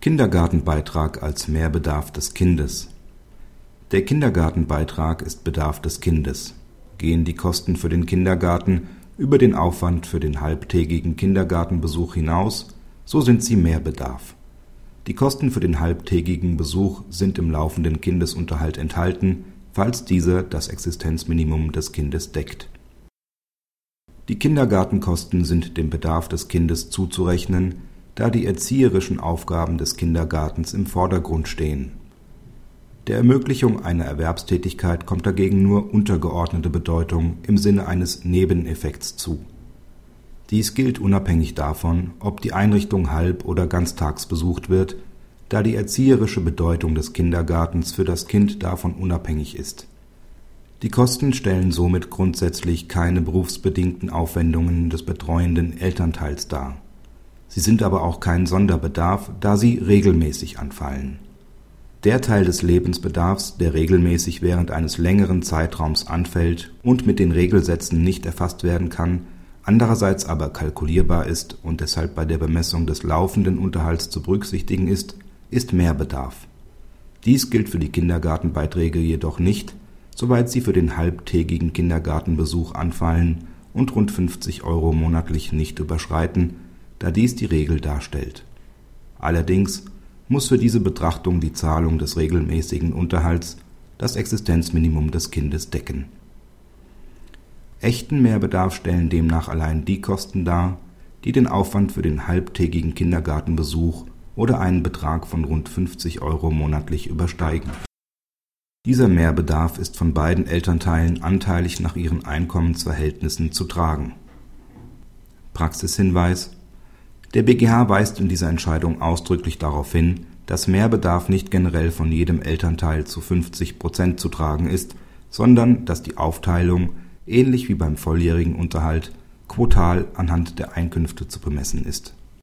Kindergartenbeitrag als Mehrbedarf des Kindes Der Kindergartenbeitrag ist Bedarf des Kindes. Gehen die Kosten für den Kindergarten über den Aufwand für den halbtägigen Kindergartenbesuch hinaus, so sind sie Mehrbedarf. Die Kosten für den halbtägigen Besuch sind im laufenden Kindesunterhalt enthalten, falls dieser das Existenzminimum des Kindes deckt. Die Kindergartenkosten sind dem Bedarf des Kindes zuzurechnen da die erzieherischen Aufgaben des Kindergartens im Vordergrund stehen. Der Ermöglichung einer Erwerbstätigkeit kommt dagegen nur untergeordnete Bedeutung im Sinne eines Nebeneffekts zu. Dies gilt unabhängig davon, ob die Einrichtung halb oder ganztags besucht wird, da die erzieherische Bedeutung des Kindergartens für das Kind davon unabhängig ist. Die Kosten stellen somit grundsätzlich keine berufsbedingten Aufwendungen des betreuenden Elternteils dar Sie sind aber auch kein Sonderbedarf, da sie regelmäßig anfallen. Der Teil des Lebensbedarfs, der regelmäßig während eines längeren Zeitraums anfällt und mit den Regelsätzen nicht erfasst werden kann, andererseits aber kalkulierbar ist und deshalb bei der Bemessung des laufenden Unterhalts zu berücksichtigen ist, ist Mehrbedarf. Dies gilt für die Kindergartenbeiträge jedoch nicht, soweit sie für den halbtägigen Kindergartenbesuch anfallen und rund 50 Euro monatlich nicht überschreiten da dies die Regel darstellt. Allerdings muss für diese Betrachtung die Zahlung des regelmäßigen Unterhalts das Existenzminimum des Kindes decken. Echten Mehrbedarf stellen demnach allein die Kosten dar, die den Aufwand für den halbtägigen Kindergartenbesuch oder einen Betrag von rund 50 Euro monatlich übersteigen. Dieser Mehrbedarf ist von beiden Elternteilen anteilig nach ihren Einkommensverhältnissen zu tragen. Praxishinweis der BGH weist in dieser Entscheidung ausdrücklich darauf hin, dass Mehrbedarf nicht generell von jedem Elternteil zu 50 Prozent zu tragen ist, sondern dass die Aufteilung, ähnlich wie beim volljährigen Unterhalt, quotal anhand der Einkünfte zu bemessen ist